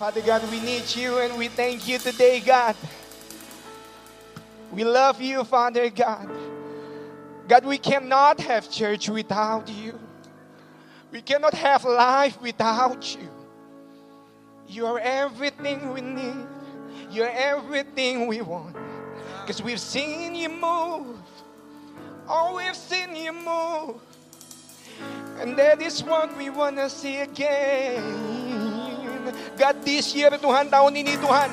Father God, we need you and we thank you today, God. We love you, Father God. God, we cannot have church without you. We cannot have life without you. You are everything we need. You're everything we want. Because we've seen you move. Oh, we've seen you move. And that is what we want to see again. God, this year, Tuhan, tahun ini, Tuhan,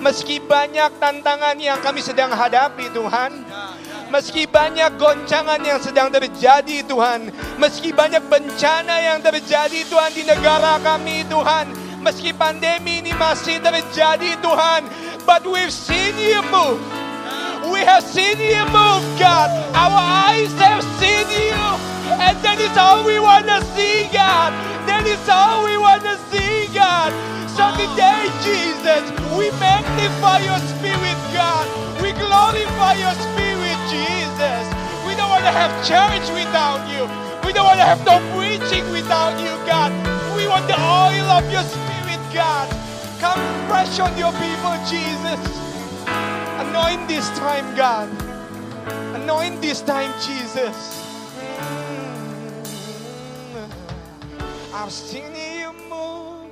meski banyak tantangan yang kami sedang hadapi, Tuhan, meski banyak goncangan yang sedang terjadi, Tuhan, meski banyak bencana yang terjadi, Tuhan, di negara kami, Tuhan, meski pandemi ini masih terjadi, Tuhan, but we've seen you move. We have seen you move, God. Our eyes have seen you. And that is all we want to see, God. That is all we want to see, God. So today, Jesus, we magnify your spirit, God. We glorify your spirit, Jesus. We don't want to have church without you. We don't want to have no preaching without you, God. We want the oil of your spirit, God. Come fresh on your people, Jesus. Anoint this time, God. Anoint this time, Jesus. I've seen you move.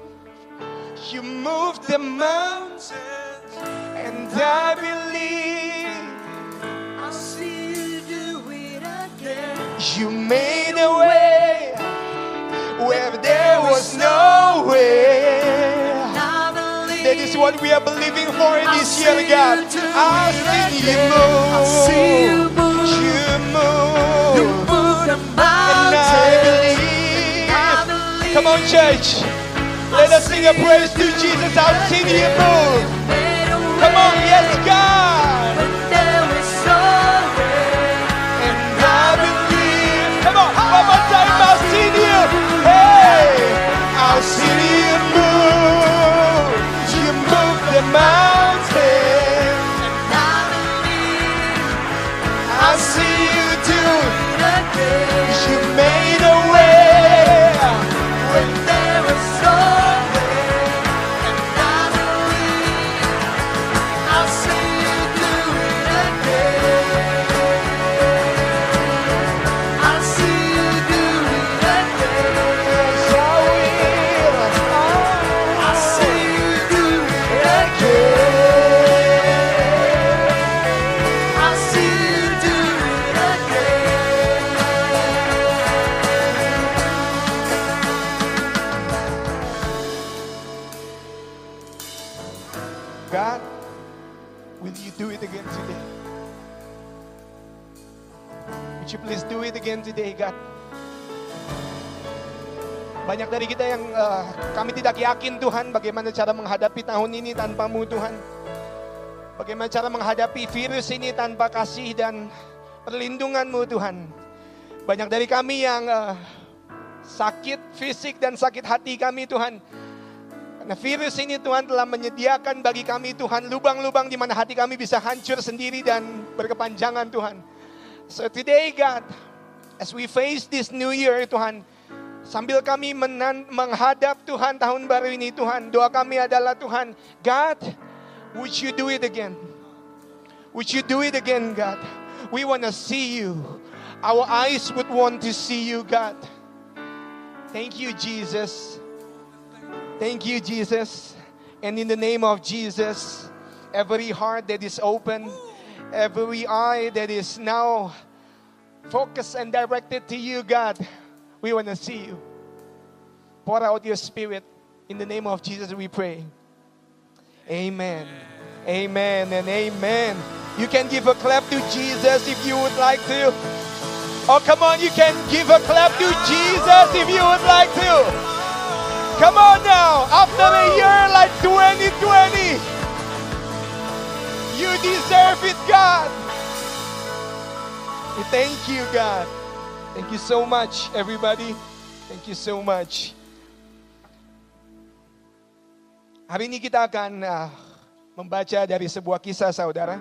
You moved the mountains, and I believe I'll see you do it again. you made a way where there was no way. That is what we are believing for in this year, God. you do I'll it see you move. I'll see you move. You You move. move the And I mountains. believe. On, church. Let us sing a praise to Jesus. I've seen you move. Come on, yes, God. Come on, time. I've you. Hey, I've you move. You the mountain. Banyak dari kita yang uh, kami tidak yakin Tuhan bagaimana cara menghadapi tahun ini tanpamu Tuhan. Bagaimana cara menghadapi virus ini tanpa kasih dan perlindunganmu Tuhan. Banyak dari kami yang uh, sakit fisik dan sakit hati kami Tuhan. Karena virus ini Tuhan telah menyediakan bagi kami Tuhan lubang-lubang di mana hati kami bisa hancur sendiri dan berkepanjangan Tuhan. So today God, as we face this new year Tuhan, sambil kami menan- menghadap Tuhan tahun baru ini Tuhan, doa kami adalah Tuhan, God, would you do it again? Would you do it again God? We want to see you. Our eyes would want to see you God. Thank you Jesus. Thank you, Jesus. And in the name of Jesus, every heart that is open, every eye that is now focused and directed to you, God, we want to see you. Pour out your spirit. In the name of Jesus, we pray. Amen. Amen and amen. You can give a clap to Jesus if you would like to. Oh, come on, you can give a clap to Jesus if you would like to. Come on now, after a year like 2020, you deserve it, God. Thank you, God. Thank you so much, everybody. Thank you so much. Hari ini kita akan ah, membaca dari sebuah kisah saudara.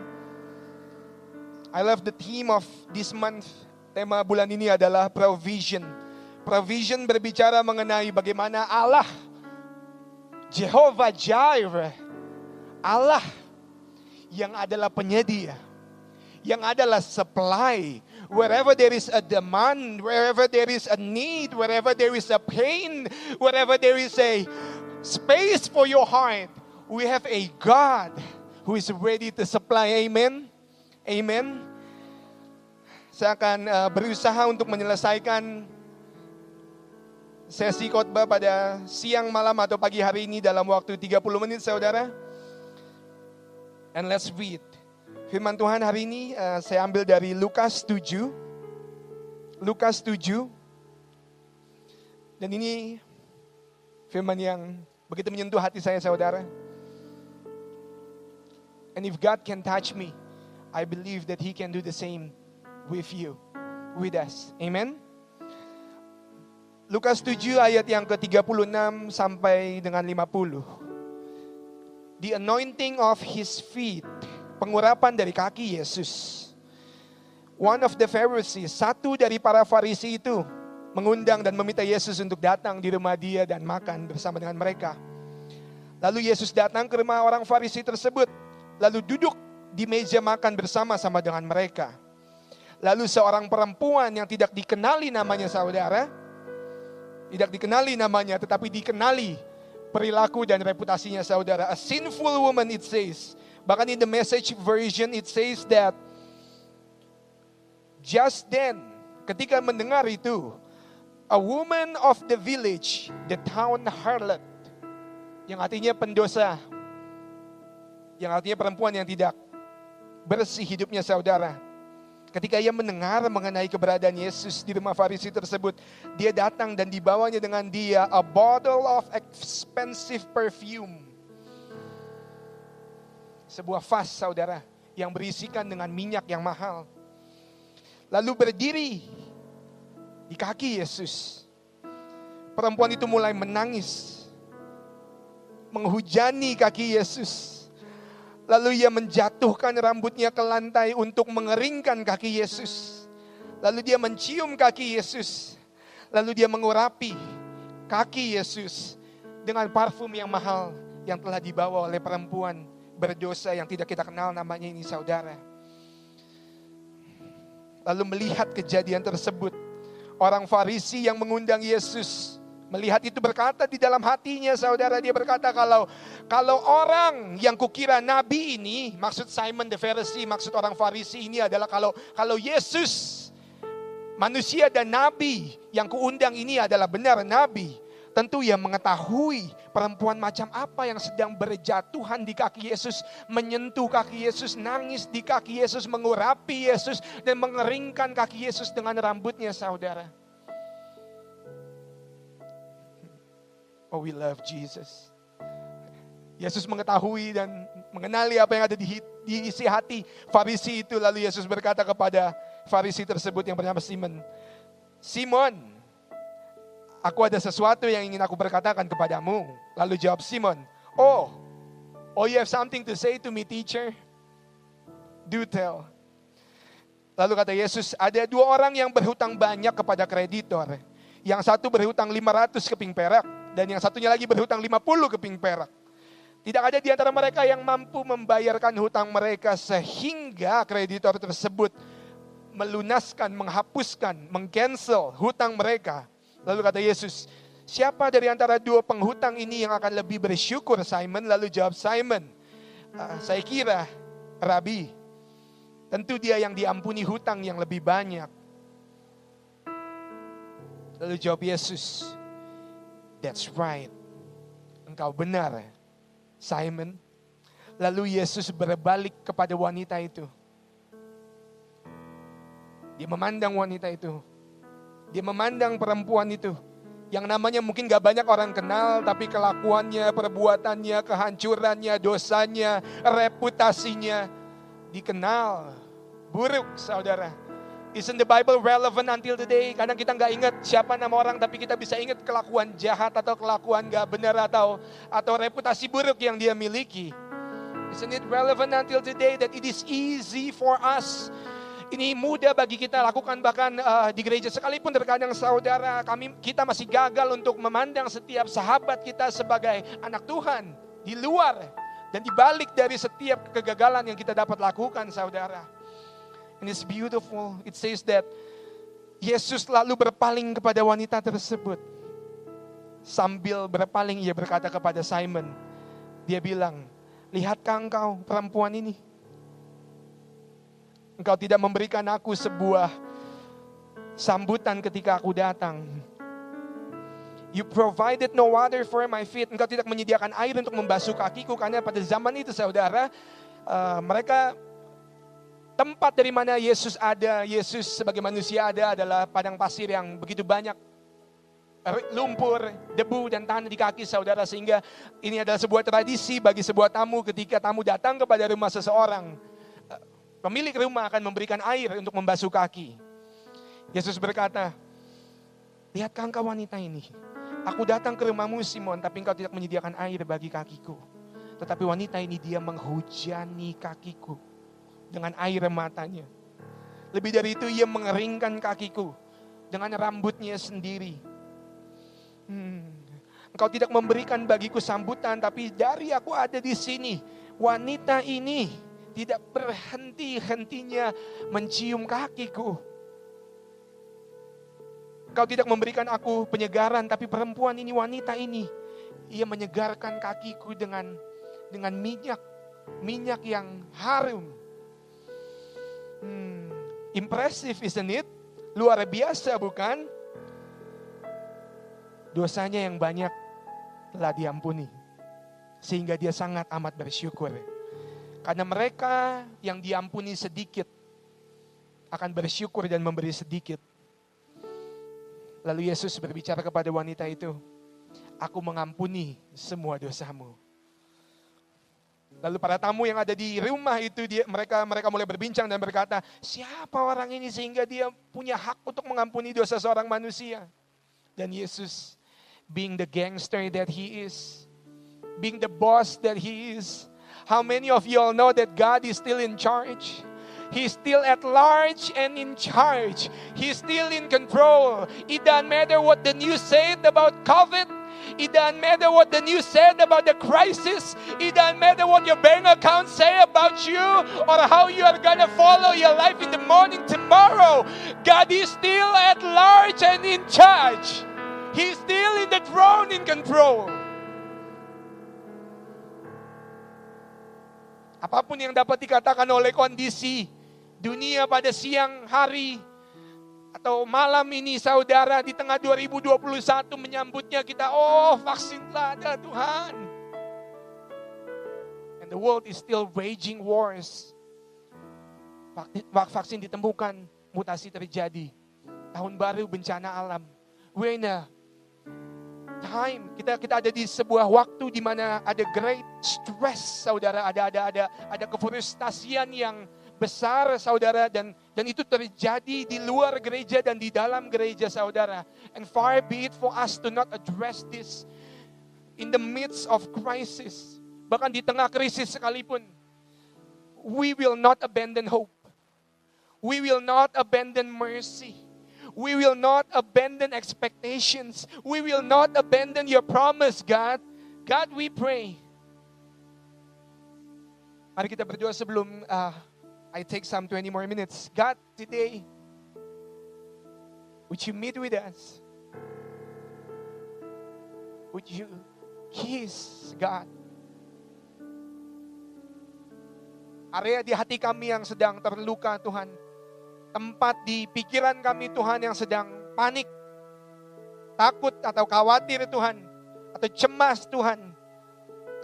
I love the theme of this month. Tema bulan ini adalah provision. Provision berbicara mengenai bagaimana Allah Jehovah Jireh Allah yang adalah penyedia, yang adalah supply. Wherever there is a demand, wherever there is a need, wherever there is a pain, wherever there is a space for your heart, we have a God who is ready to supply. Amen. Amen. Saya akan uh, berusaha untuk menyelesaikan sesi khotbah pada siang malam atau pagi hari ini dalam waktu 30 menit saudara. And let's read. Firman Tuhan hari ini uh, saya ambil dari Lukas 7. Lukas 7. Dan ini firman yang begitu menyentuh hati saya saudara. And if God can touch me, I believe that He can do the same with you, with us. Amen. Lukas 7 ayat yang ke-36 sampai dengan 50. The anointing of his feet, pengurapan dari kaki Yesus. One of the Pharisees, satu dari para Farisi itu mengundang dan meminta Yesus untuk datang di rumah dia dan makan bersama dengan mereka. Lalu Yesus datang ke rumah orang Farisi tersebut, lalu duduk di meja makan bersama-sama dengan mereka. Lalu seorang perempuan yang tidak dikenali namanya saudara, tidak dikenali namanya, tetapi dikenali perilaku dan reputasinya saudara. A sinful woman it says. Bahkan in the message version it says that just then, ketika mendengar itu, a woman of the village, the town harlot, yang artinya pendosa, yang artinya perempuan yang tidak bersih hidupnya saudara. Ketika ia mendengar mengenai keberadaan Yesus di rumah Farisi tersebut, dia datang dan dibawanya dengan dia a bottle of expensive perfume. Sebuah vas saudara yang berisikan dengan minyak yang mahal. Lalu berdiri di kaki Yesus. Perempuan itu mulai menangis. Menghujani kaki Yesus Lalu ia menjatuhkan rambutnya ke lantai untuk mengeringkan kaki Yesus. Lalu dia mencium kaki Yesus. Lalu dia mengurapi kaki Yesus dengan parfum yang mahal yang telah dibawa oleh perempuan berdosa yang tidak kita kenal namanya ini saudara. Lalu melihat kejadian tersebut, orang Farisi yang mengundang Yesus Melihat itu berkata di dalam hatinya saudara dia berkata kalau kalau orang yang kukira nabi ini maksud Simon the Pharisee maksud orang Farisi ini adalah kalau kalau Yesus manusia dan nabi yang kuundang ini adalah benar nabi tentu ia mengetahui perempuan macam apa yang sedang berjatuhan di kaki Yesus, menyentuh kaki Yesus, nangis di kaki Yesus, mengurapi Yesus, dan mengeringkan kaki Yesus dengan rambutnya saudara. Oh, we love Jesus. Yesus mengetahui dan mengenali apa yang ada di, di isi hati Farisi itu. Lalu Yesus berkata kepada Farisi tersebut yang bernama Simon, Simon, aku ada sesuatu yang ingin aku berkatakan kepadamu. Lalu jawab Simon, oh, oh you have something to say to me teacher? Do tell. Lalu kata Yesus, ada dua orang yang berhutang banyak kepada kreditor. Yang satu berhutang 500 keping perak, dan yang satunya lagi berhutang 50 keping perak. Tidak ada di antara mereka yang mampu membayarkan hutang mereka sehingga kreditor tersebut melunaskan, menghapuskan, mengcancel hutang mereka. Lalu kata Yesus, siapa dari antara dua penghutang ini yang akan lebih bersyukur Simon? Lalu jawab Simon, "Ah, saya kira Rabi, tentu dia yang diampuni hutang yang lebih banyak. Lalu jawab Yesus, That's right. Engkau benar, Simon. Lalu Yesus berbalik kepada wanita itu. Dia memandang wanita itu. Dia memandang perempuan itu. Yang namanya mungkin gak banyak orang kenal, tapi kelakuannya, perbuatannya, kehancurannya, dosanya, reputasinya dikenal. Buruk, saudara. Isn't the Bible relevant until today? Kadang kita nggak ingat siapa nama orang, tapi kita bisa ingat kelakuan jahat atau kelakuan nggak benar atau atau reputasi buruk yang dia miliki. Isn't it relevant until today that it is easy for us ini mudah bagi kita lakukan bahkan uh, di gereja sekalipun terkadang saudara kami kita masih gagal untuk memandang setiap sahabat kita sebagai anak Tuhan di luar dan di balik dari setiap kegagalan yang kita dapat lakukan saudara. And it's beautiful. It says that Yesus lalu berpaling kepada wanita tersebut. Sambil berpaling ia berkata kepada Simon, dia bilang, "Lihatkah engkau perempuan ini?" Engkau tidak memberikan aku sebuah sambutan ketika aku datang. You provided no water for my feet. Engkau tidak menyediakan air untuk membasuh kakiku karena pada zaman itu saudara uh, mereka tempat dari mana Yesus ada, Yesus sebagai manusia ada adalah padang pasir yang begitu banyak lumpur, debu dan tanah di kaki saudara sehingga ini adalah sebuah tradisi bagi sebuah tamu ketika tamu datang kepada rumah seseorang Pemilik rumah akan memberikan air untuk membasuh kaki. Yesus berkata, Lihatkah engkau wanita ini? Aku datang ke rumahmu Simon, tapi engkau tidak menyediakan air bagi kakiku. Tetapi wanita ini dia menghujani kakiku dengan air matanya. Lebih dari itu ia mengeringkan kakiku dengan rambutnya sendiri. Hmm. Engkau tidak memberikan bagiku sambutan, tapi dari aku ada di sini. Wanita ini tidak berhenti-hentinya mencium kakiku. Kau tidak memberikan aku penyegaran, tapi perempuan ini, wanita ini, ia menyegarkan kakiku dengan dengan minyak, minyak yang harum. Hmm, impressive, isn't it? Luar biasa, bukan? Dosanya yang banyak telah diampuni, sehingga dia sangat amat bersyukur. Karena mereka yang diampuni sedikit akan bersyukur dan memberi sedikit. Lalu Yesus berbicara kepada wanita itu, Aku mengampuni semua dosamu. Lalu para tamu yang ada di rumah itu dia, mereka mereka mulai berbincang dan berkata, siapa orang ini sehingga dia punya hak untuk mengampuni dosa seorang manusia? Dan Yesus, being the gangster that he is, being the boss that he is, How many of you all know that God is still in charge? He's still at large and in charge. He's still in control. It doesn't matter what the news said about COVID. It doesn't matter what the news said about the crisis. It doesn't matter what your bank account say about you or how you are going to follow your life in the morning tomorrow. God is still at large and in charge. He's still in the throne in control. Apa pun yang dapat dikatakan oleh kondisi dunia pada siang hari atau malam ini saudara di tengah 2021 menyambutnya kita, oh vaksin telah ada Tuhan. And the world is still waging wars. Vaksin ditemukan, mutasi terjadi. Tahun baru bencana alam. We're in a time. Kita kita ada di sebuah waktu di mana ada great stress saudara. Ada ada ada ada kefrustasian yang besar saudara. Dan dan itu terjadi di luar gereja dan di dalam gereja saudara. And far be it for us to not address this in the midst of crisis. Bahkan di tengah krisis sekalipun we will not abandon hope. We will not abandon mercy We will not abandon expectations. We will not abandon your promise, God. God, we pray. Mari kita berdoa sebelum uh, I take some 20 more minutes. God, today, would you meet with us? Would you kiss God? Area di hati kami yang sedang terluka, Tuhan tempat di pikiran kami Tuhan yang sedang panik, takut atau khawatir Tuhan, atau cemas Tuhan.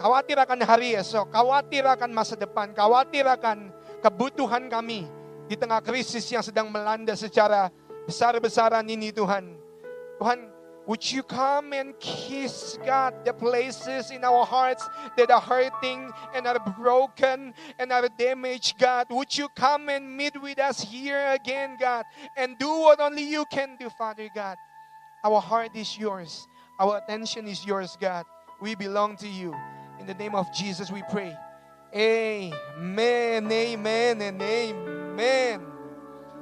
Khawatir akan hari esok, khawatir akan masa depan, khawatir akan kebutuhan kami di tengah krisis yang sedang melanda secara besar-besaran ini Tuhan. Tuhan, Would you come and kiss, God, the places in our hearts that are hurting and are broken and are damaged, God? Would you come and meet with us here again, God, and do what only you can do, Father God? Our heart is yours, our attention is yours, God. We belong to you. In the name of Jesus, we pray. Amen, amen, and amen.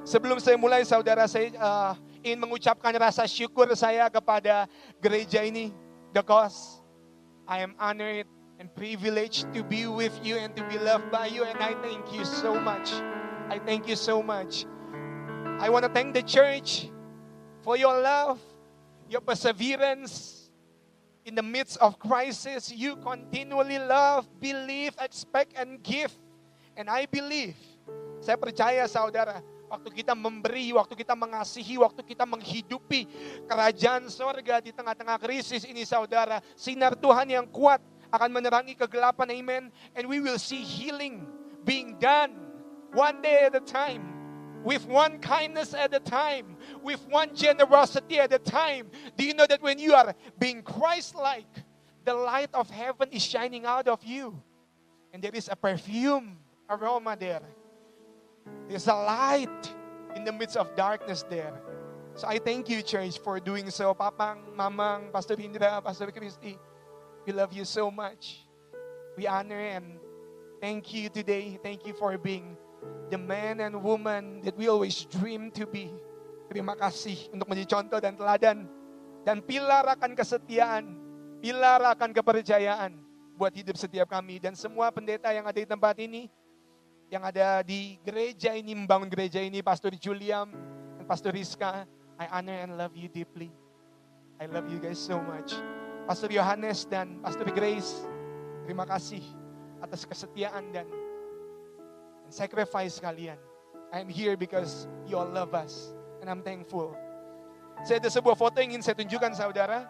Sebelum saya mulai, saudara saya uh, ingin mengucapkan rasa syukur saya kepada gereja ini, The Cause. I am honored and privileged to be with you and to be loved by you, and I thank you so much. I thank you so much. I want to thank the church for your love, your perseverance in the midst of crisis. You continually love, believe, expect, and give. And I believe, saya percaya saudara, waktu kita memberi, waktu kita mengasihi, waktu kita menghidupi kerajaan sorga di tengah-tengah krisis ini saudara, sinar Tuhan yang kuat akan menerangi kegelapan, amen. And we will see healing being done one day at a time with one kindness at a time, with one generosity at a time. Do you know that when you are being Christ like, the light of heaven is shining out of you? And there is a perfume aroma there. There's a light in the midst of darkness there. So I thank you, church, for doing so. Papang, Mamang, Pastor Indra, Pastor Christy, we love you so much. We honor and thank you today. Thank you for being the man and woman that we always dream to be. Terima kasih untuk menjadi contoh dan teladan dan pilar akan kesetiaan, pilar akan kepercayaan buat hidup setiap kami dan semua pendeta yang ada di tempat ini, yang ada di gereja ini membangun gereja ini, Pastor Juliam dan Pastor Rizka, I honor and love you deeply. I love you guys so much. Pastor Yohanes dan Pastor Grace, terima kasih atas kesetiaan dan sacrifice kalian. I'm here because you all love us. And I'm thankful. Saya ada sebuah foto yang ingin saya tunjukkan saudara.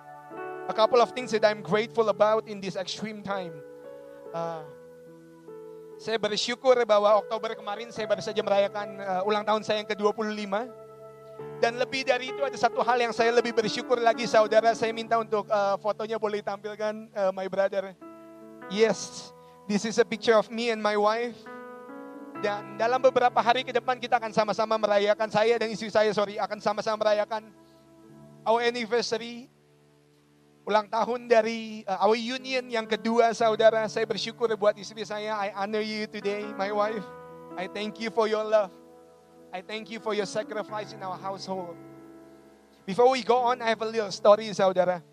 A couple of things that I'm grateful about in this extreme time. Uh, saya bersyukur bahwa Oktober kemarin saya baru saja merayakan uh, ulang tahun saya yang ke-25. Dan lebih dari itu ada satu hal yang saya lebih bersyukur lagi saudara. Saya minta untuk uh, fotonya boleh tampilkan uh, my brother. Yes, this is a picture of me and my wife. Dan dalam beberapa hari ke depan kita akan sama-sama merayakan, saya dan istri saya, sorry, akan sama-sama merayakan our anniversary, ulang tahun dari uh, our union yang kedua, saudara. Saya bersyukur buat istri saya. I honor you today, my wife. I thank you for your love. I thank you for your sacrifice in our household. Before we go on, I have a little story, saudara.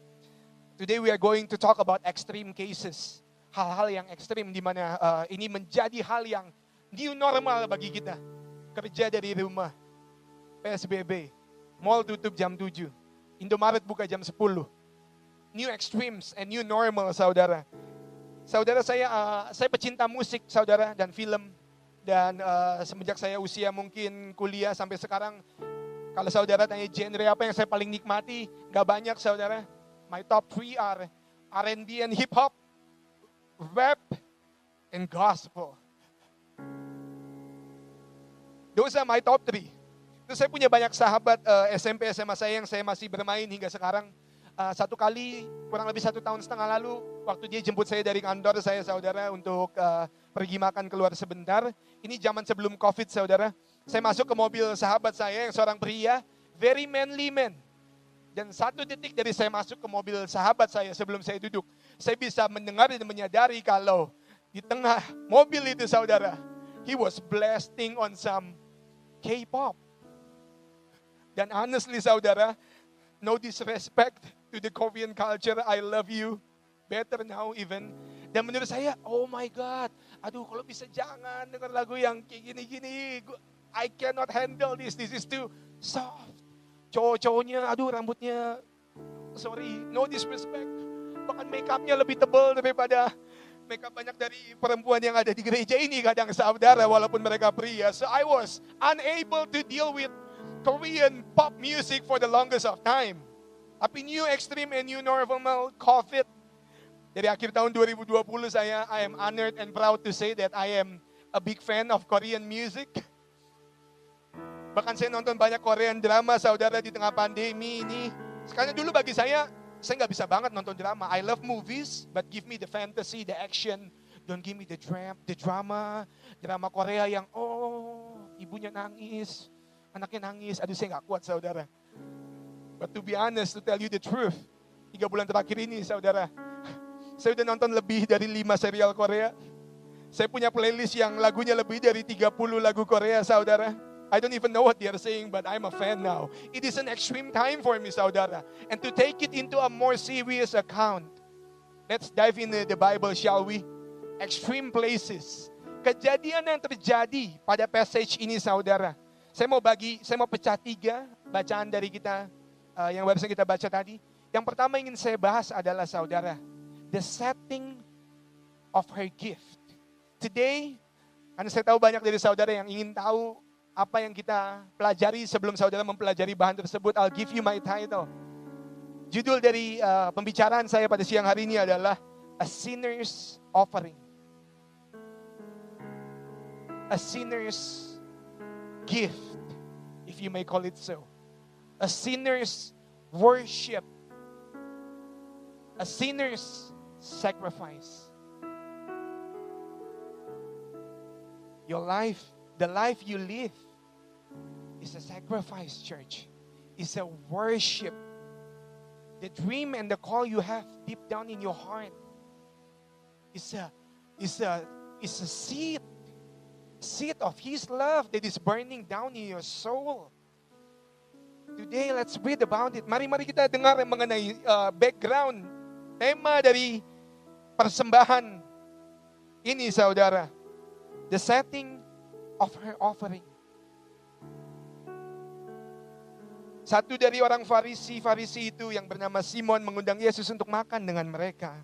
Today we are going to talk about extreme cases. Hal-hal yang ekstrim di mana uh, ini menjadi hal yang new normal bagi kita. Kerja dari rumah. PSBB. Mall tutup jam 7. Indomaret buka jam 10. New extremes and new normal, saudara. Saudara saya, uh, saya pecinta musik, saudara, dan film. Dan uh, semenjak saya usia mungkin kuliah sampai sekarang, kalau saudara tanya genre apa yang saya paling nikmati, gak banyak, saudara. My top three are R&B and hip hop, rap, and gospel. Those are my top three. Terus saya punya banyak sahabat uh, SMP, SMA saya yang saya masih bermain hingga sekarang. Uh, satu kali, kurang lebih satu tahun setengah lalu, waktu dia jemput saya dari kantor saya, saudara, untuk uh, pergi makan keluar sebentar. Ini zaman sebelum COVID, saudara. Saya masuk ke mobil sahabat saya yang seorang pria, very manly man. Dan satu detik dari saya masuk ke mobil sahabat saya sebelum saya duduk, saya bisa mendengar dan menyadari kalau di tengah mobil itu, saudara, he was blasting on some K-pop. Dan honestly saudara, no disrespect to the Korean culture, I love you better now even. Dan menurut saya, oh my God, aduh kalau bisa jangan dengar lagu yang kayak gini-gini. I cannot handle this, this is too soft. Cowok-cowoknya, aduh rambutnya, sorry, no disrespect. Bahkan make upnya lebih tebal daripada makeup banyak dari perempuan yang ada di gereja ini kadang saudara walaupun mereka pria. So I was unable to deal with Korean pop music for the longest of time. Tapi new extreme and new normal COVID. Dari akhir tahun 2020 saya I am honored and proud to say that I am a big fan of Korean music. Bahkan saya nonton banyak Korean drama saudara di tengah pandemi ini. Sekarang dulu bagi saya, saya nggak bisa banget nonton drama. I love movies, but give me the fantasy, the action. Don't give me the dram, the drama, drama Korea yang oh ibunya nangis, anaknya nangis. Aduh saya nggak kuat saudara. But to be honest, to tell you the truth, tiga bulan terakhir ini saudara, saya udah nonton lebih dari lima serial Korea. Saya punya playlist yang lagunya lebih dari 30 lagu Korea, saudara. I don't even know what they are saying, but I'm a fan now. It is an extreme time for me, saudara. And to take it into a more serious account, let's dive in the Bible, shall we? Extreme places. Kejadian yang terjadi pada passage ini, saudara. Saya mau bagi, saya mau pecah tiga bacaan dari kita uh, yang barusan kita baca tadi. Yang pertama ingin saya bahas adalah saudara, the setting of her gift. Today, karena saya tahu banyak dari saudara yang ingin tahu apa yang kita pelajari sebelum saudara mempelajari bahan tersebut. I'll give you my title. Judul dari uh, pembicaraan saya pada siang hari ini adalah A Sinner's Offering. A Sinner's Gift, if you may call it so. A sinner's worship. A sinner's sacrifice. Your life, the life you live, is a sacrifice, church. It's a worship. The dream and the call you have deep down in your heart is a, is a, is a seed, seed of His love that is burning down in your soul. Today, let's read about it. Mari-mari kita dengar mengenai uh, background, tema dari persembahan ini, saudara. The setting of her offering. Satu dari orang Farisi, Farisi itu yang bernama Simon mengundang Yesus untuk makan dengan mereka.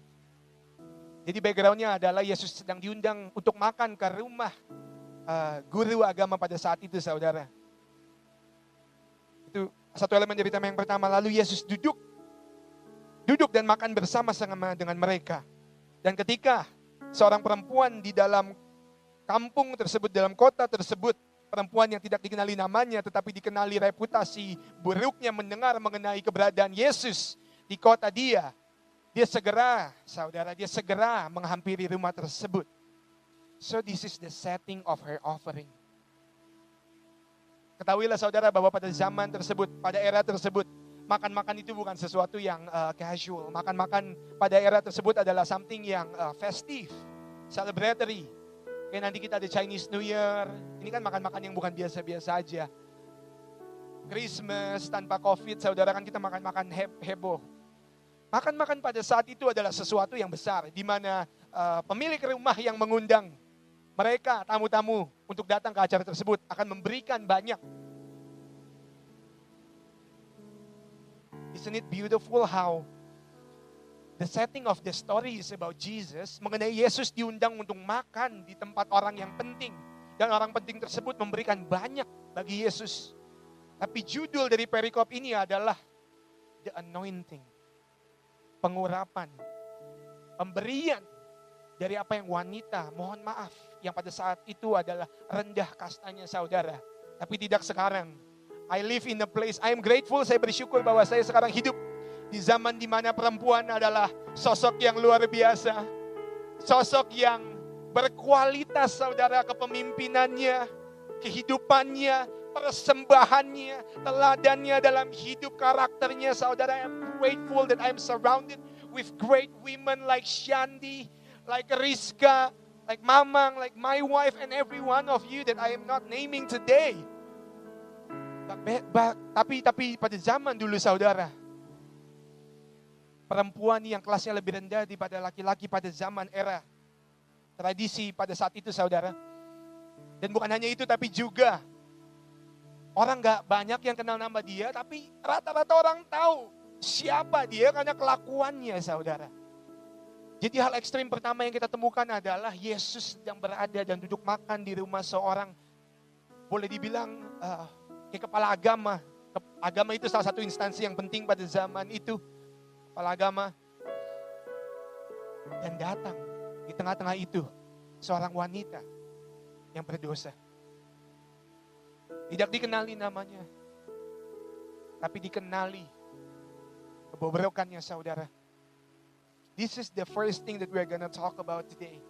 Jadi backgroundnya adalah Yesus sedang diundang untuk makan ke rumah uh, guru agama pada saat itu, saudara. Itu satu elemen dari tema yang pertama. Lalu Yesus duduk, duduk dan makan bersama-sama dengan mereka. Dan ketika seorang perempuan di dalam kampung tersebut, dalam kota tersebut, perempuan yang tidak dikenali namanya tetapi dikenali reputasi buruknya mendengar mengenai keberadaan Yesus di kota dia. Dia segera, saudara, dia segera menghampiri rumah tersebut. So this is the setting of her offering. Ketahuilah saudara bahwa pada zaman tersebut, pada era tersebut, makan-makan itu bukan sesuatu yang uh, casual. Makan-makan pada era tersebut adalah something yang uh, festive, celebratory. Kayak nanti kita ada Chinese New Year. Ini kan makan-makan yang bukan biasa-biasa aja. Christmas tanpa COVID, saudara kan kita makan-makan he heboh. Makan-makan pada saat itu adalah sesuatu yang besar, di mana uh, pemilik rumah yang mengundang mereka, tamu-tamu, untuk datang ke acara tersebut akan memberikan banyak. Isn't it beautiful how the setting of the story is about Jesus, mengenai Yesus diundang untuk makan di tempat orang yang penting. Dan orang penting tersebut memberikan banyak bagi Yesus. Tapi judul dari perikop ini adalah The Anointing. Pengurapan. Pemberian dari apa yang wanita, mohon maaf, yang pada saat itu adalah rendah kastanya saudara. Tapi tidak sekarang. I live in a place, I am grateful, saya bersyukur bahwa saya sekarang hidup di zaman di mana perempuan adalah sosok yang luar biasa. Sosok yang berkualitas saudara kepemimpinannya, kehidupannya, persembahannya, teladannya dalam hidup karakternya saudara. I am grateful that I am surrounded with great women like Shandi, like Rizka, like Mamang, like my wife and every one of you that I am not naming today. Tapi tapi pada zaman dulu saudara, perempuan yang kelasnya lebih rendah daripada laki-laki pada zaman era tradisi pada saat itu saudara. Dan bukan hanya itu tapi juga orang gak banyak yang kenal nama dia tapi rata-rata orang tahu siapa dia karena kelakuannya saudara. Jadi hal ekstrim pertama yang kita temukan adalah Yesus yang berada dan duduk makan di rumah seorang boleh dibilang uh, kayak kepala agama. Agama itu salah satu instansi yang penting pada zaman itu kepala agama. Dan datang di tengah-tengah itu seorang wanita yang berdosa. Tidak dikenali namanya. Tapi dikenali kebobrokannya saudara. This is the first thing that we're gonna talk about today.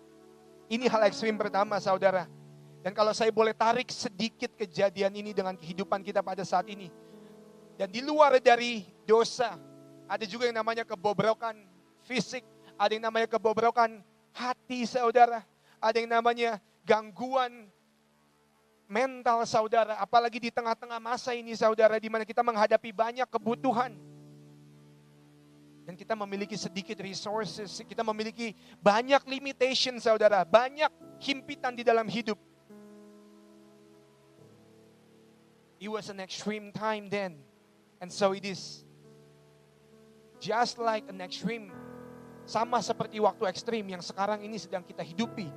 Ini hal ekstrim pertama saudara. Dan kalau saya boleh tarik sedikit kejadian ini dengan kehidupan kita pada saat ini. Dan di luar dari dosa, ada juga yang namanya kebobrokan fisik, ada yang namanya kebobrokan hati saudara, ada yang namanya gangguan mental saudara, apalagi di tengah-tengah masa ini saudara, di mana kita menghadapi banyak kebutuhan. Dan kita memiliki sedikit resources, kita memiliki banyak limitation saudara, banyak himpitan di dalam hidup. It was an extreme time then, and so it is. Just like an extreme, sama seperti waktu ekstrim yang sekarang ini sedang kita hidupi.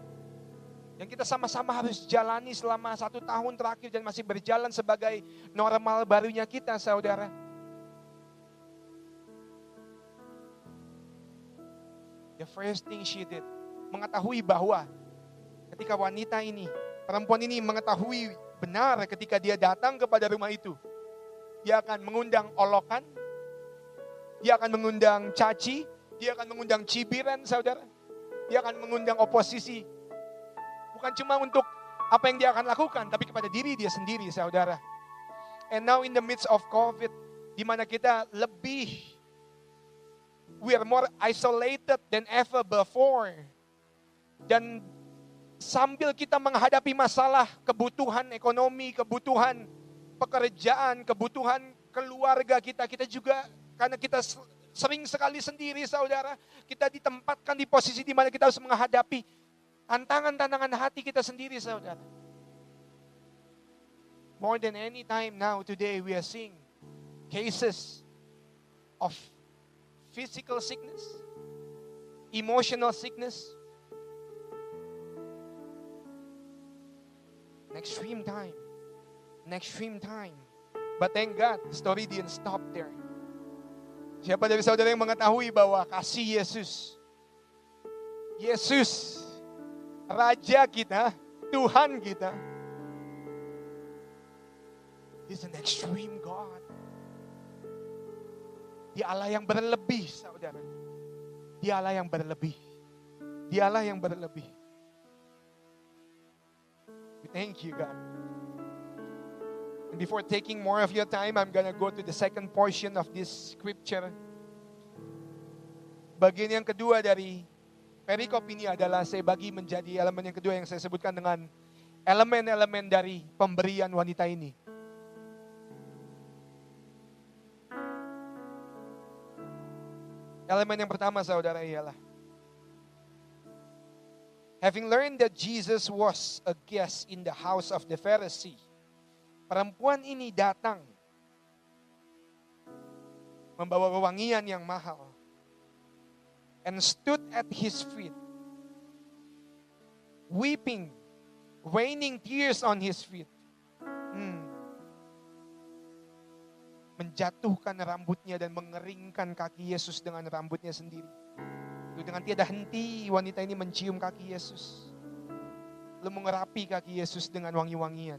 Yang kita sama-sama harus jalani selama satu tahun terakhir dan masih berjalan sebagai normal barunya kita saudara. The first thing she did, mengetahui bahwa ketika wanita ini, perempuan ini mengetahui benar ketika dia datang kepada rumah itu, dia akan mengundang olokan, dia akan mengundang caci, dia akan mengundang cibiran saudara, dia akan mengundang oposisi. Bukan cuma untuk apa yang dia akan lakukan, tapi kepada diri dia sendiri saudara. And now in the midst of COVID, di mana kita lebih we are more isolated than ever before. Dan sambil kita menghadapi masalah kebutuhan ekonomi, kebutuhan pekerjaan, kebutuhan keluarga kita, kita juga karena kita sering sekali sendiri saudara, kita ditempatkan di posisi di mana kita harus menghadapi tantangan-tantangan hati kita sendiri saudara. More than any time now today we are seeing cases of physical sickness, emotional sickness, an extreme time, an extreme time. But thank God, the story didn't stop there. Siapa dari saudara yang mengetahui bahwa kasih Yesus, Yesus, Raja kita, Tuhan kita, is an extreme God. Dia Allah yang berlebih, saudara. Dia Allah yang berlebih. Dia Allah yang berlebih. Thank you, God. And before taking more of your time, I'm gonna go to the second portion of this scripture. Bagian yang kedua dari perikop ini adalah saya bagi menjadi elemen yang kedua yang saya sebutkan dengan elemen-elemen dari pemberian wanita ini. Elemen yang pertama saudara ialah Having learned that Jesus was a guest in the house of the Pharisee, perempuan ini datang membawa wewangian yang mahal and stood at his feet, weeping, raining tears on his feet. Menjatuhkan rambutnya dan mengeringkan kaki Yesus dengan rambutnya sendiri. Lalu dengan tiada henti wanita ini mencium kaki Yesus. Lalu mengerapi kaki Yesus dengan wangi-wangian.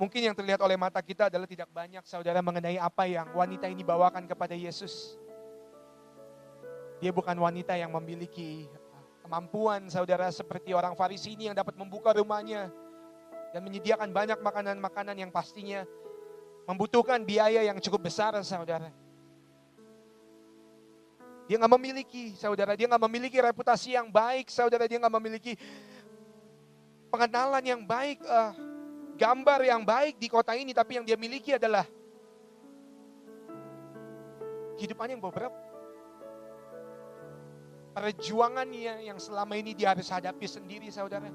Mungkin yang terlihat oleh mata kita adalah tidak banyak saudara mengenai apa yang wanita ini bawakan kepada Yesus. Dia bukan wanita yang memiliki kemampuan saudara seperti orang Farisi ini yang dapat membuka rumahnya dan menyediakan banyak makanan-makanan yang pastinya membutuhkan biaya yang cukup besar saudara. Dia nggak memiliki, saudara. Dia nggak memiliki reputasi yang baik, saudara. Dia nggak memiliki pengenalan yang baik, uh, gambar yang baik di kota ini. Tapi yang dia miliki adalah kehidupan yang beberapa. Perjuangannya yang selama ini dia harus hadapi sendiri, saudara.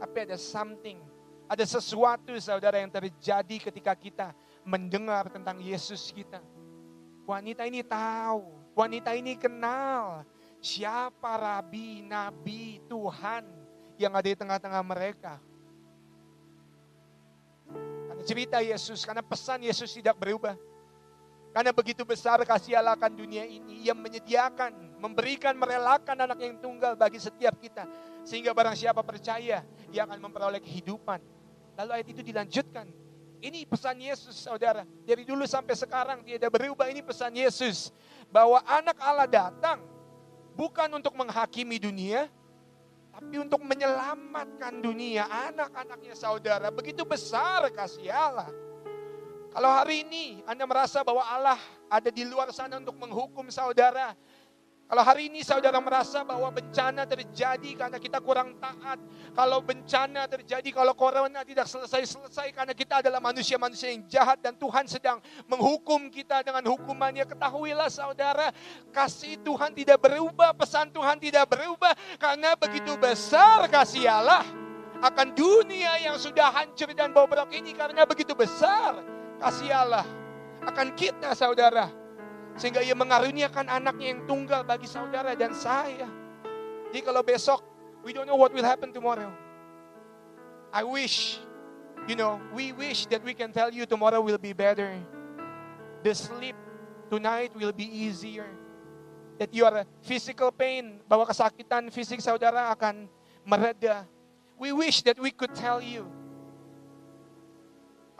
Tapi ada something, ada sesuatu, saudara, yang terjadi ketika kita mendengar tentang Yesus kita. Wanita ini tahu Wanita ini kenal siapa rabi, nabi, Tuhan yang ada di tengah-tengah mereka. Karena cerita Yesus, karena pesan Yesus tidak berubah. Karena begitu besar kasih Allah akan dunia ini, Ia menyediakan, memberikan, merelakan anak yang tunggal bagi setiap kita. Sehingga barang siapa percaya, ia akan memperoleh kehidupan. Lalu ayat itu dilanjutkan. Ini pesan Yesus, saudara. Dari dulu sampai sekarang tidak berubah. Ini pesan Yesus. Bahwa anak Allah datang bukan untuk menghakimi dunia, tapi untuk menyelamatkan dunia. Anak-anaknya saudara, begitu besar kasih Allah. Kalau hari ini Anda merasa bahwa Allah ada di luar sana untuk menghukum saudara, kalau hari ini saudara merasa bahwa bencana terjadi karena kita kurang taat. Kalau bencana terjadi, kalau corona tidak selesai-selesai karena kita adalah manusia-manusia yang jahat dan Tuhan sedang menghukum kita dengan hukumannya. Ketahuilah saudara, kasih Tuhan tidak berubah, pesan Tuhan tidak berubah. Karena begitu besar kasih Allah akan dunia yang sudah hancur dan bobrok ini. Karena begitu besar kasih Allah akan kita saudara. Sehingga ia mengaruniakan anaknya yang tunggal bagi saudara dan saya. Jadi kalau besok, we don't know what will happen tomorrow. I wish, you know, we wish that we can tell you tomorrow will be better. The sleep tonight will be easier. That your physical pain, bahwa kesakitan fisik saudara akan mereda. We wish that we could tell you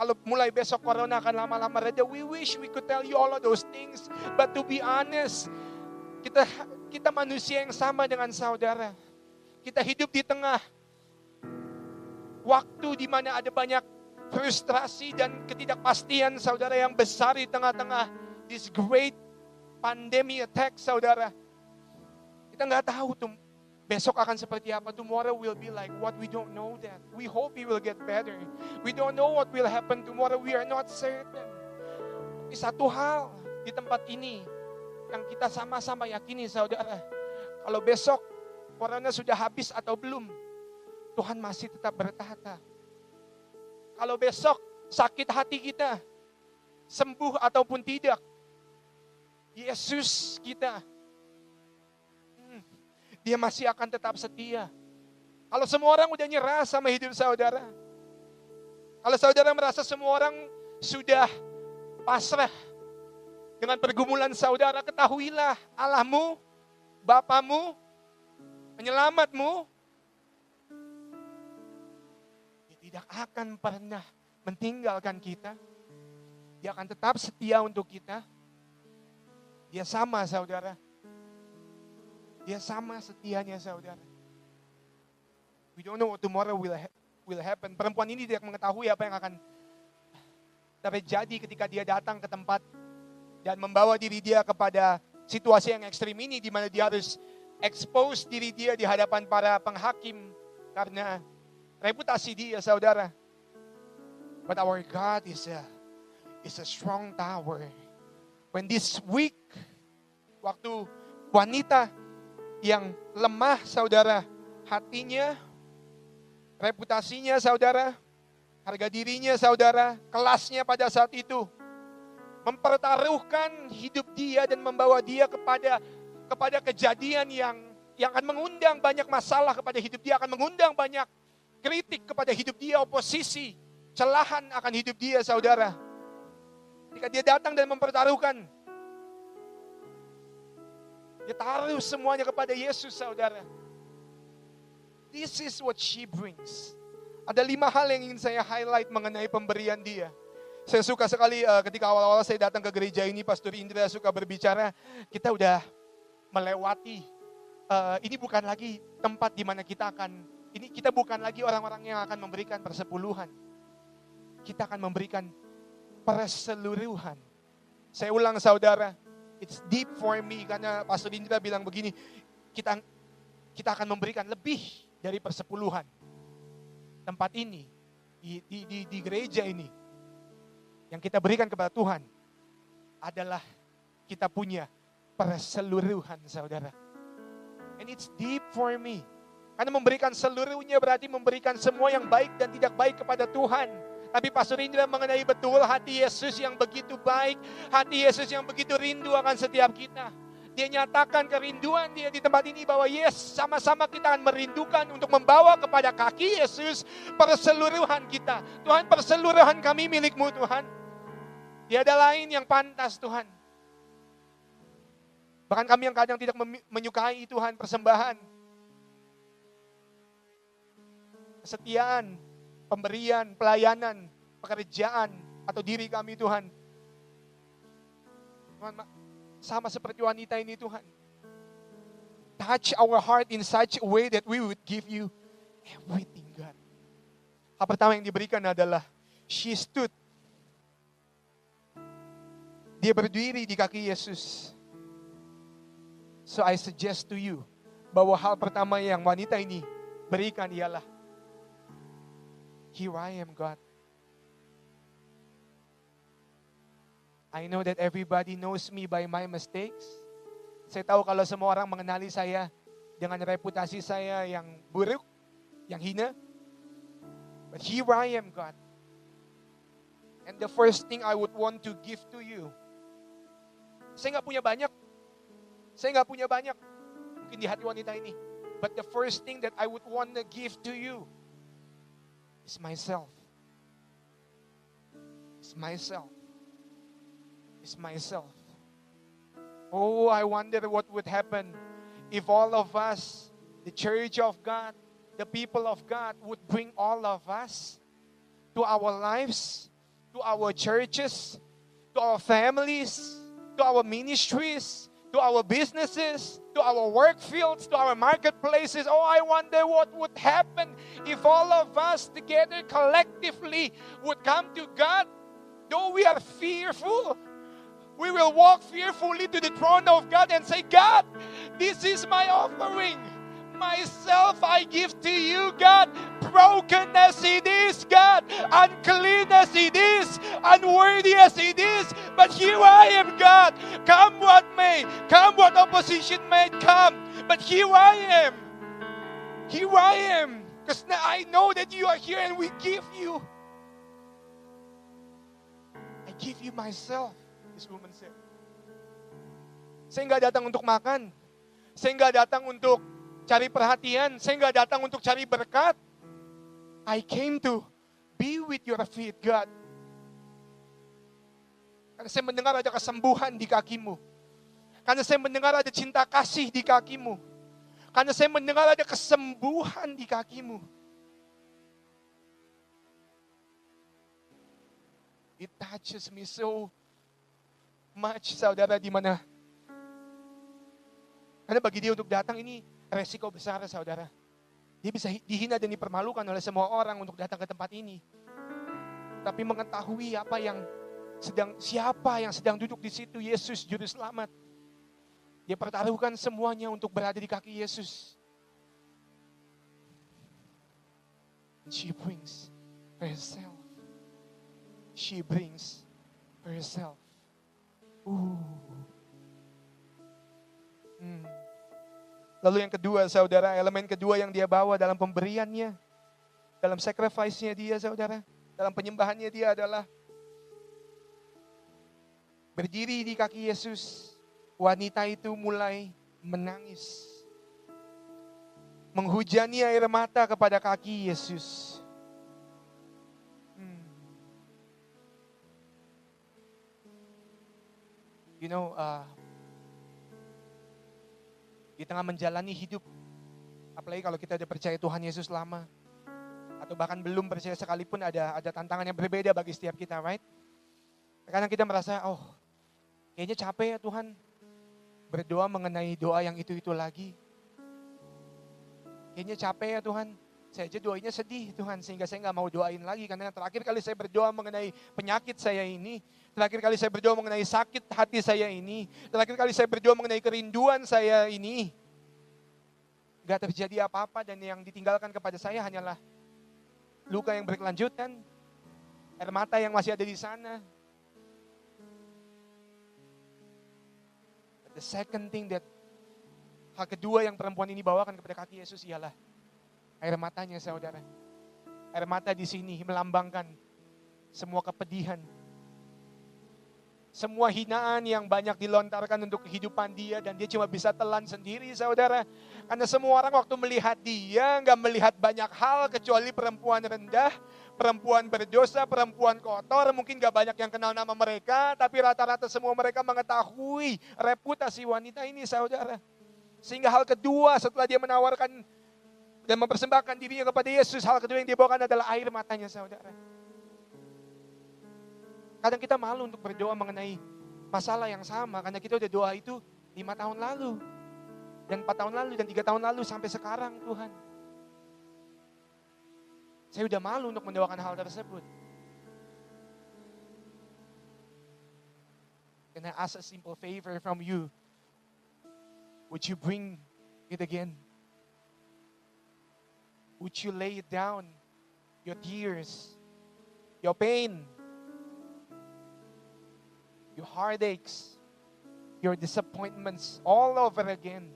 kalau mulai besok corona akan lama-lama reda, we wish we could tell you all of those things. But to be honest, kita kita manusia yang sama dengan saudara. Kita hidup di tengah waktu di mana ada banyak frustrasi dan ketidakpastian saudara yang besar di tengah-tengah this great pandemic attack saudara. Kita nggak tahu tuh besok akan seperti apa. Tomorrow will be like what we don't know that. We hope it will get better. We don't know what will happen tomorrow. We are not certain. Satu hal di tempat ini yang kita sama-sama yakini saudara. Kalau besok corona sudah habis atau belum, Tuhan masih tetap bertahta. Kalau besok sakit hati kita sembuh ataupun tidak, Yesus kita dia masih akan tetap setia. Kalau semua orang udah nyerah sama hidup saudara. Kalau saudara merasa semua orang sudah pasrah dengan pergumulan saudara, ketahuilah Allahmu, Bapamu, penyelamatmu, dia tidak akan pernah meninggalkan kita. Dia akan tetap setia untuk kita. Dia sama saudara. Dia sama setianya saudara. We don't know what tomorrow will, ha will happen. Perempuan ini tidak mengetahui apa yang akan terjadi ketika dia datang ke tempat dan membawa diri dia kepada situasi yang ekstrim ini di mana dia harus expose diri dia di hadapan para penghakim karena reputasi dia saudara. But our God is a is a strong tower. When this week waktu wanita yang lemah saudara hatinya, reputasinya saudara, harga dirinya saudara, kelasnya pada saat itu mempertaruhkan hidup dia dan membawa dia kepada kepada kejadian yang yang akan mengundang banyak masalah kepada hidup dia, akan mengundang banyak kritik kepada hidup dia, oposisi, celahan akan hidup dia, saudara. Ketika dia datang dan mempertaruhkan dia taruh semuanya kepada Yesus, saudara. This is what she brings. Ada lima hal yang ingin saya highlight mengenai pemberian dia. Saya suka sekali uh, ketika awal-awal saya datang ke gereja ini, Pastor Indra suka berbicara, kita udah melewati. Uh, ini bukan lagi tempat di mana kita akan, ini kita bukan lagi orang-orang yang akan memberikan persepuluhan. Kita akan memberikan perseluruhan. Saya ulang saudara, It's deep for me karena Pastor Indra bilang begini, kita kita akan memberikan lebih dari persepuluhan. Tempat ini, di, di, di, di gereja ini, yang kita berikan kepada Tuhan adalah kita punya perseluruhan saudara. And it's deep for me. Karena memberikan seluruhnya berarti memberikan semua yang baik dan tidak baik kepada Tuhan tapi Pastor Indra mengenai betul hati Yesus yang begitu baik, hati Yesus yang begitu rindu akan setiap kita. Dia nyatakan kerinduan dia di tempat ini bahwa yes, sama-sama kita akan merindukan untuk membawa kepada kaki Yesus perseluruhan kita. Tuhan perseluruhan kami milikmu Tuhan. Tiada lain yang pantas Tuhan. Bahkan kami yang kadang tidak menyukai Tuhan persembahan. Kesetiaan, pemberian, pelayanan, pekerjaan atau diri kami Tuhan. Tuhan, ma- sama seperti wanita ini Tuhan. Touch our heart in such a way that we would give you everything God. Hal pertama yang diberikan adalah she stood. Dia berdiri di kaki Yesus. So I suggest to you bahwa hal pertama yang wanita ini berikan ialah Here I am God. I know that everybody knows me by my mistakes. Saya tahu kalau semua orang mengenali saya dengan reputasi saya yang buruk, yang hina. But here I am, God. And the first thing I would want to give to you. Saya nggak punya banyak. Saya nggak punya banyak. Mungkin di hati wanita ini. But the first thing that I would want to give to you is myself. It's myself. It's myself. Oh, I wonder what would happen if all of us, the church of God, the people of God, would bring all of us to our lives, to our churches, to our families, to our ministries, to our businesses, to our work fields, to our marketplaces. Oh, I wonder what would happen if all of us together collectively would come to God. Though we are fearful, we will walk fearfully to the throne of God and say, God, this is my offering. Myself I give to you, God. Broken as it is, God. Unclean as it is. Unworthy as it is. But here I am, God. Come what may. Come what opposition may come. But here I am. Here I am. Because now I know that you are here and we give you. I give you myself. This woman said. Saya nggak datang untuk makan. Saya nggak datang untuk cari perhatian. Saya nggak datang untuk cari berkat. I came to be with your feet, God. Karena saya mendengar ada kesembuhan di kakimu. Karena saya mendengar ada cinta kasih di kakimu. Karena saya mendengar ada kesembuhan di kakimu. It touches me so much, saudara, di mana karena bagi dia untuk datang ini resiko besar, saudara. Dia bisa hi- dihina dan dipermalukan oleh semua orang untuk datang ke tempat ini. Tapi mengetahui apa yang sedang siapa yang sedang duduk di situ, Yesus juru selamat. Dia pertaruhkan semuanya untuk berada di kaki Yesus. She brings herself. She brings herself. Ooh. Hmm. Lalu yang kedua, saudara, elemen kedua yang dia bawa dalam pemberiannya, dalam sacrifice-nya dia, saudara, dalam penyembahannya dia adalah berdiri di kaki Yesus. Wanita itu mulai menangis. Menghujani air mata kepada kaki Yesus. Hmm. You know, uh, di tengah menjalani hidup, apalagi kalau kita udah percaya Tuhan Yesus lama, atau bahkan belum percaya sekalipun ada ada tantangan yang berbeda bagi setiap kita, right? Kadang kita merasa, oh, kayaknya capek ya Tuhan berdoa mengenai doa yang itu-itu lagi. Kayaknya capek ya Tuhan, saya aja doanya sedih Tuhan sehingga saya nggak mau doain lagi karena terakhir kali saya berdoa mengenai penyakit saya ini, terakhir kali saya berdoa mengenai sakit hati saya ini, terakhir kali saya berdoa mengenai kerinduan saya ini, nggak terjadi apa-apa dan yang ditinggalkan kepada saya hanyalah luka yang berkelanjutan, air mata yang masih ada di sana. But the second thing that hal kedua yang perempuan ini bawakan kepada kaki Yesus ialah air matanya saudara. Air mata di sini melambangkan semua kepedihan. Semua hinaan yang banyak dilontarkan untuk kehidupan dia dan dia cuma bisa telan sendiri saudara. Karena semua orang waktu melihat dia nggak melihat banyak hal kecuali perempuan rendah, perempuan berdosa, perempuan kotor. Mungkin nggak banyak yang kenal nama mereka, tapi rata-rata semua mereka mengetahui reputasi wanita ini saudara. Sehingga hal kedua setelah dia menawarkan dan mempersembahkan dirinya kepada Yesus, hal kedua yang dia bawakan adalah air matanya saudara. Kadang kita malu untuk berdoa mengenai masalah yang sama karena kita udah doa itu lima tahun lalu dan empat tahun lalu dan tiga tahun lalu sampai sekarang Tuhan. Saya udah malu untuk mendoakan hal tersebut. Can I ask a simple favor from you? Would you bring it again? Would you lay down? Your tears, your pain, your heartaches, your disappointments all over again.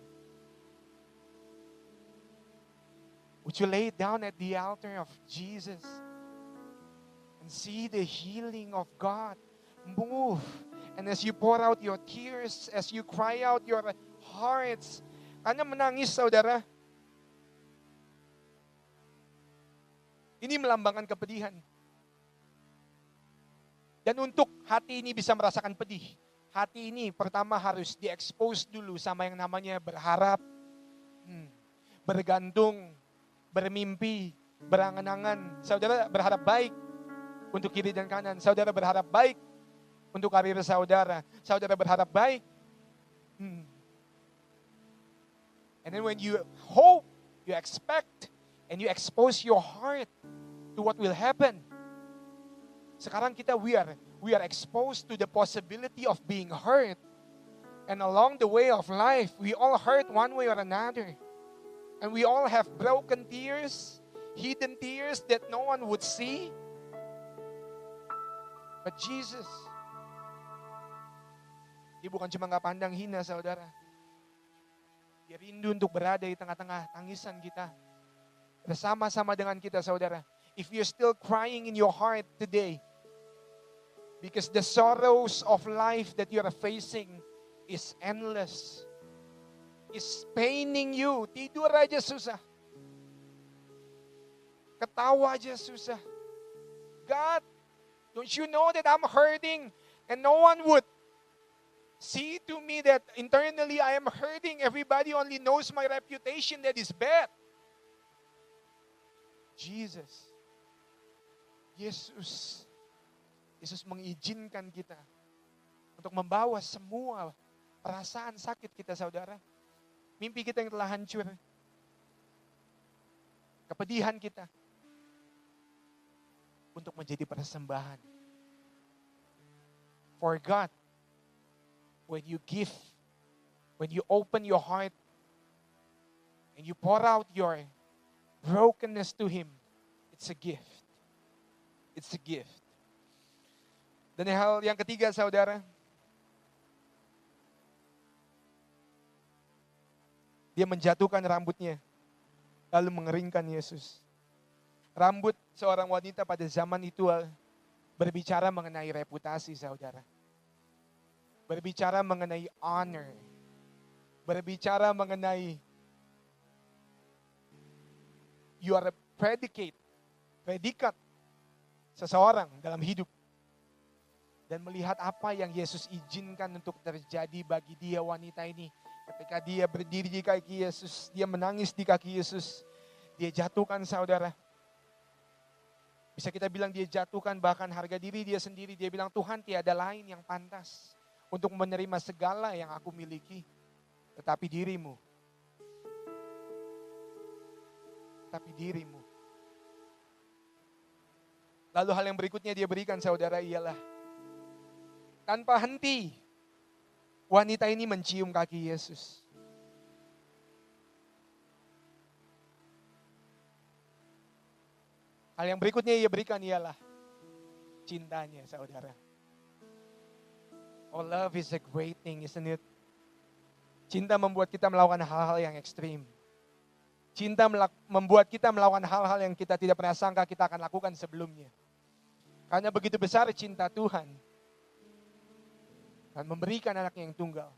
Would you lay it down at the altar of Jesus and see the healing of God move? And as you pour out your tears, as you cry out your hearts, kanya menangis saudara. Ini melambangkan kepedihan. Dan untuk hati ini bisa merasakan pedih, hati ini pertama harus diekspos dulu sama yang namanya berharap, hmm, bergantung, bermimpi, berangan-angan. Saudara berharap baik untuk kiri dan kanan. Saudara berharap baik untuk karir saudara. Saudara berharap baik. Hmm. And then when you hope, you expect, and you expose your heart to what will happen. Sekarang kita we are we are exposed to the possibility of being hurt. And along the way of life, we all hurt one way or another. And we all have broken tears, hidden tears that no one would see. But Jesus, dia bukan cuma nggak pandang hina saudara. Dia rindu untuk berada di tengah-tengah tangisan kita. Bersama-sama dengan kita saudara. If you're still crying in your heart today, because the sorrows of life that you are facing is endless. Is paining you. Tidur aja susah. Ketawa aja susah. God, don't you know that I'm hurting and no one would see to me that internally I am hurting. Everybody only knows my reputation that is bad. Jesus. Yesus. Yesus mengizinkan kita untuk membawa semua perasaan sakit kita saudara. Mimpi kita yang telah hancur. Kepedihan kita. Untuk menjadi persembahan. For God, when you give, when you open your heart, and you pour out your brokenness to Him, it's a gift. It's a gift. Dan hal yang ketiga saudara, dia menjatuhkan rambutnya, lalu mengeringkan Yesus. Rambut seorang wanita pada zaman itu ah, berbicara mengenai reputasi saudara. Berbicara mengenai honor. Berbicara mengenai you are a predicate, predikat seseorang dalam hidup. Dan melihat apa yang Yesus izinkan untuk terjadi bagi dia wanita ini. Ketika dia berdiri di kaki Yesus, dia menangis di kaki Yesus. Dia jatuhkan saudara. Bisa kita bilang dia jatuhkan bahkan harga diri dia sendiri. Dia bilang Tuhan tiada lain yang pantas untuk menerima segala yang aku miliki. Tetapi dirimu. Tetapi dirimu. Lalu hal yang berikutnya dia berikan saudara ialah tanpa henti wanita ini mencium kaki Yesus. Hal yang berikutnya ia berikan ialah cintanya saudara. Oh love is a great thing isn't it? Cinta membuat kita melakukan hal-hal yang ekstrim. Cinta membuat kita melakukan hal-hal yang kita tidak pernah sangka kita akan lakukan sebelumnya. Karena begitu besar cinta Tuhan. Dan memberikan anaknya yang tunggal.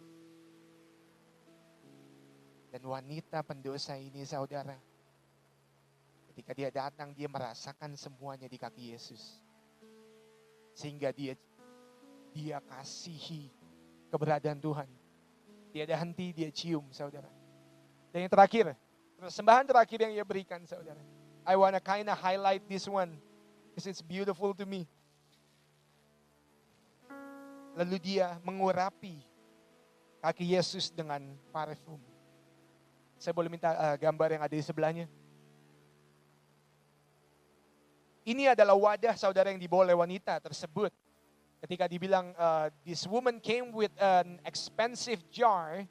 Dan wanita pendosa ini saudara. Ketika dia datang dia merasakan semuanya di kaki Yesus. Sehingga dia dia kasihi keberadaan Tuhan. Tiada henti dia cium saudara. Dan yang terakhir, persembahan terakhir yang ia berikan saudara. I wanna kinda highlight this one because it's beautiful to me. Lalu dia mengurapi kaki Yesus dengan parfum. Saya boleh minta eh, gambar yang ada di sebelahnya. Ini adalah wadah saudara yang dibawa oleh wanita tersebut. Ketika dibilang uh, this woman came with an expensive jar,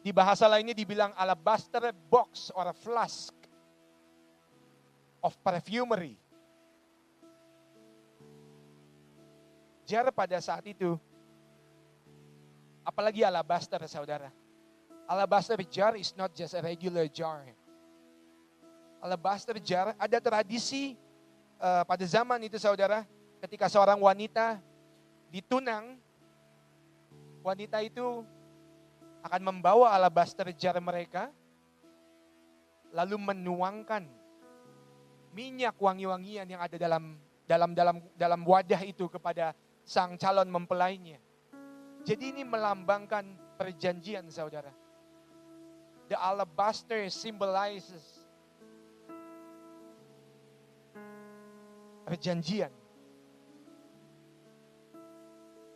di bahasa lainnya dibilang alabaster box or a flask of perfumery. Jar pada saat itu, apalagi alabaster saudara. Alabaster jar is not just a regular jar. Alabaster jar ada tradisi uh, pada zaman itu saudara, ketika seorang wanita ditunang, wanita itu akan membawa alabaster jar mereka, lalu menuangkan minyak wangi-wangian yang ada dalam dalam dalam dalam wadah itu kepada sang calon mempelainya. Jadi ini melambangkan perjanjian saudara. The alabaster symbolizes perjanjian.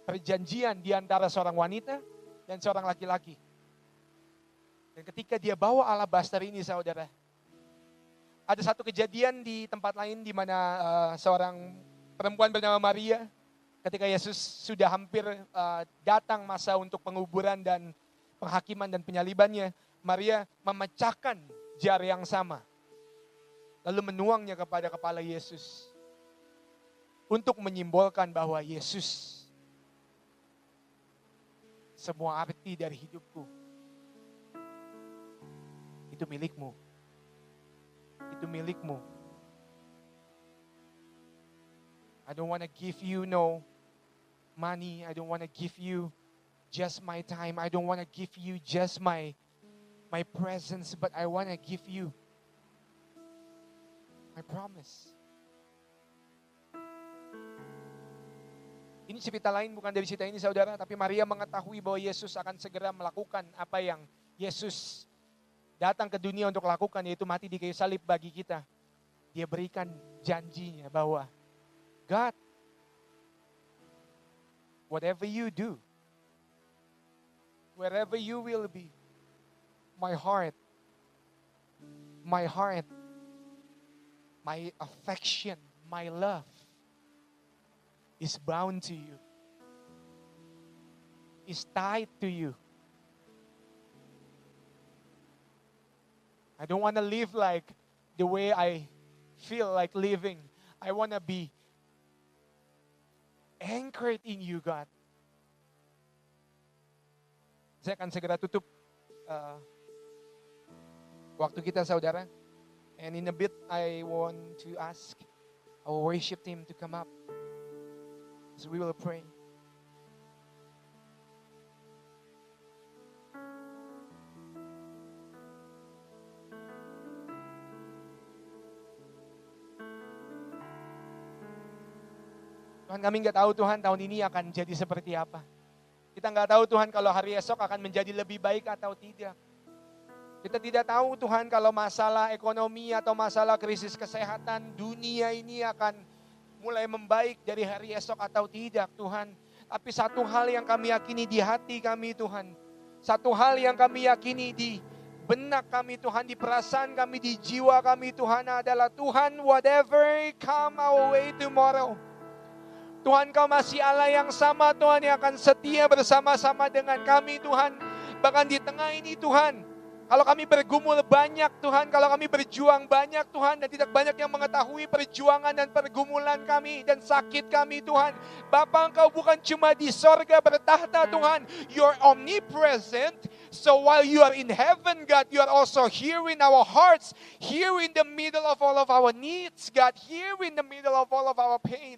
Perjanjian di antara seorang wanita dan seorang laki-laki. Dan ketika dia bawa alabaster ini saudara, ada satu kejadian di tempat lain di mana uh, seorang perempuan bernama Maria, ketika Yesus sudah hampir uh, datang masa untuk penguburan dan penghakiman dan penyalibannya, Maria memecahkan jar yang sama. Lalu menuangnya kepada kepala Yesus. Untuk menyimbolkan bahwa Yesus semua arti dari hidupku itu milikmu. Itu milikmu. I don't want to give you no money. I don't want to give you just my time. I don't want to give you just my my presence, but I want to give you my promise. Ini cerita lain bukan dari cerita ini saudara, tapi Maria mengetahui bahwa Yesus akan segera melakukan apa yang Yesus datang ke dunia untuk lakukan, yaitu mati di kayu salib bagi kita. Dia berikan janjinya bahwa God, whatever you do, wherever you will be, my heart, my heart, my affection, my love is bound to you, is tied to you. I don't want to live like the way I feel like living. I want to be anchored in you, God. Saya akan segera tutup uh, waktu kita, saudara. And in a bit, I want to ask our worship team to come up. So we will pray. Tuhan kami nggak tahu Tuhan tahun ini akan jadi seperti apa. Kita nggak tahu Tuhan kalau hari esok akan menjadi lebih baik atau tidak. Kita tidak tahu Tuhan kalau masalah ekonomi atau masalah krisis kesehatan dunia ini akan mulai membaik dari hari esok atau tidak Tuhan. Tapi satu hal yang kami yakini di hati kami Tuhan. Satu hal yang kami yakini di benak kami Tuhan, di perasaan kami, di jiwa kami Tuhan adalah Tuhan whatever come our way tomorrow. Tuhan kau masih Allah yang sama Tuhan yang akan setia bersama-sama dengan kami Tuhan. Bahkan di tengah ini Tuhan, kalau kami bergumul banyak Tuhan, kalau kami berjuang banyak Tuhan dan tidak banyak yang mengetahui perjuangan dan pergumulan kami dan sakit kami Tuhan. Bapa Engkau bukan cuma di sorga bertahta Tuhan, You're omnipresent. So while you are in heaven God, you are also here in our hearts, here in the middle of all of our needs God, here in the middle of all of our pain.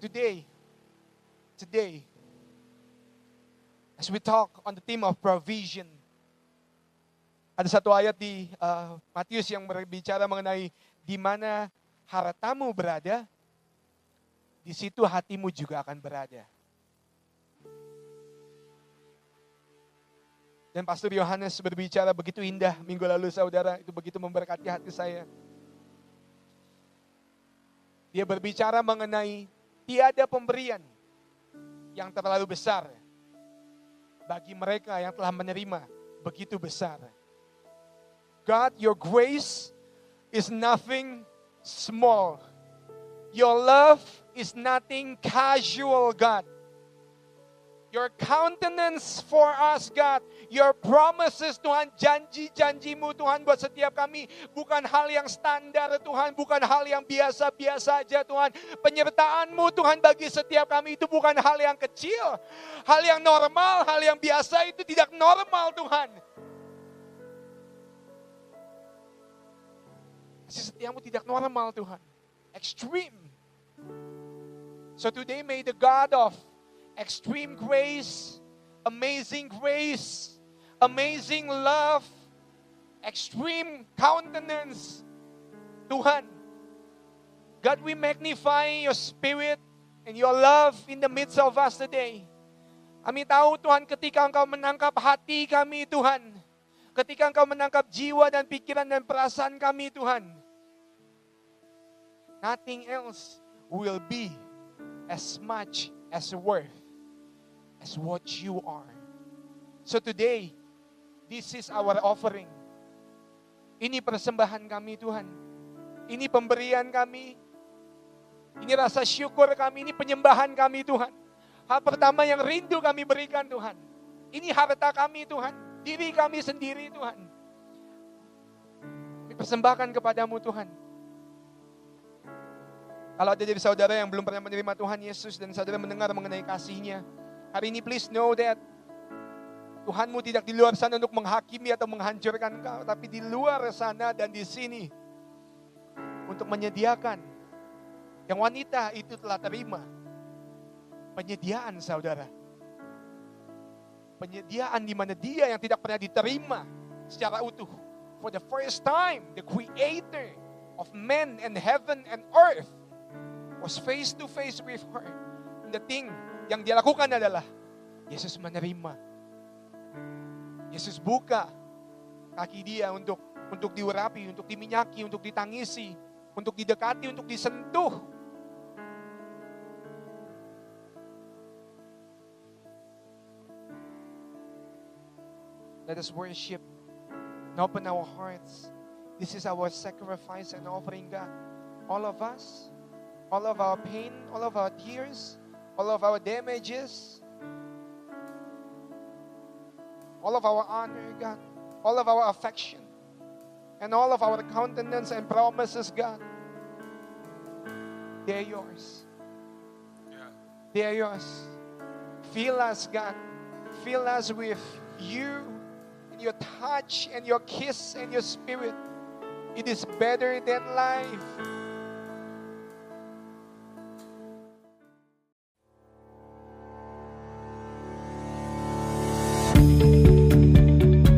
Today, today, as we talk on the theme of provision, ada satu ayat di uh, Matius yang berbicara mengenai di mana hartamu berada, di situ hatimu juga akan berada. Dan Pastor Yohanes berbicara begitu indah minggu lalu saudara, itu begitu memberkati hati saya. Dia berbicara mengenai tiada pemberian yang terlalu besar. Bagi mereka yang telah menerima begitu besar. God, your grace is nothing small. Your love is nothing casual, God. Your countenance for us, God. Your promises, Tuhan. Janji-janjimu, Tuhan, buat setiap kami. Bukan hal yang standar, Tuhan. Bukan hal yang biasa-biasa aja, Tuhan. Penyertaanmu, Tuhan, bagi setiap kami itu bukan hal yang kecil. Hal yang normal, hal yang biasa itu tidak normal, Tuhan. Kasih setiamu tidak normal, Tuhan. Extreme. So today may the God of extreme grace, amazing grace, amazing love, extreme countenance. Tuhan, God, we magnify your spirit and your love in the midst of us today. Kami tahu Tuhan ketika Engkau menangkap hati kami Tuhan. Ketika Engkau menangkap jiwa dan pikiran dan perasaan kami Tuhan. Nothing else will be as much as worth as what you are. So today, this is our offering. Ini persembahan kami Tuhan. Ini pemberian kami. Ini rasa syukur kami, ini penyembahan kami Tuhan. Hal pertama yang rindu kami berikan Tuhan. Ini harta kami Tuhan. Diri kami sendiri Tuhan. Kami persembahkan kepadamu Tuhan. Kalau ada dari saudara yang belum pernah menerima Tuhan Yesus dan saudara mendengar mengenai kasihnya, Hari ini please know that Tuhanmu tidak di luar sana untuk menghakimi atau menghancurkan kau, tapi di luar sana dan di sini untuk menyediakan. Yang wanita itu telah terima penyediaan saudara. Penyediaan di mana dia yang tidak pernah diterima secara utuh. For the first time, the creator of men and heaven and earth was face to face with her. And the thing yang dia lakukan adalah Yesus menerima. Yesus buka kaki dia untuk untuk diurapi, untuk diminyaki, untuk ditangisi, untuk didekati, untuk disentuh. Let us worship and open our hearts. This is our sacrifice and offering, God. All of us, all of our pain, all of our tears, all of our damages, all of our honor, God, all of our affection, and all of our countenance and promises, God. They're yours. They're yours. Fill us, God. Fill us with you and your touch and your kiss and your spirit. It is better than life.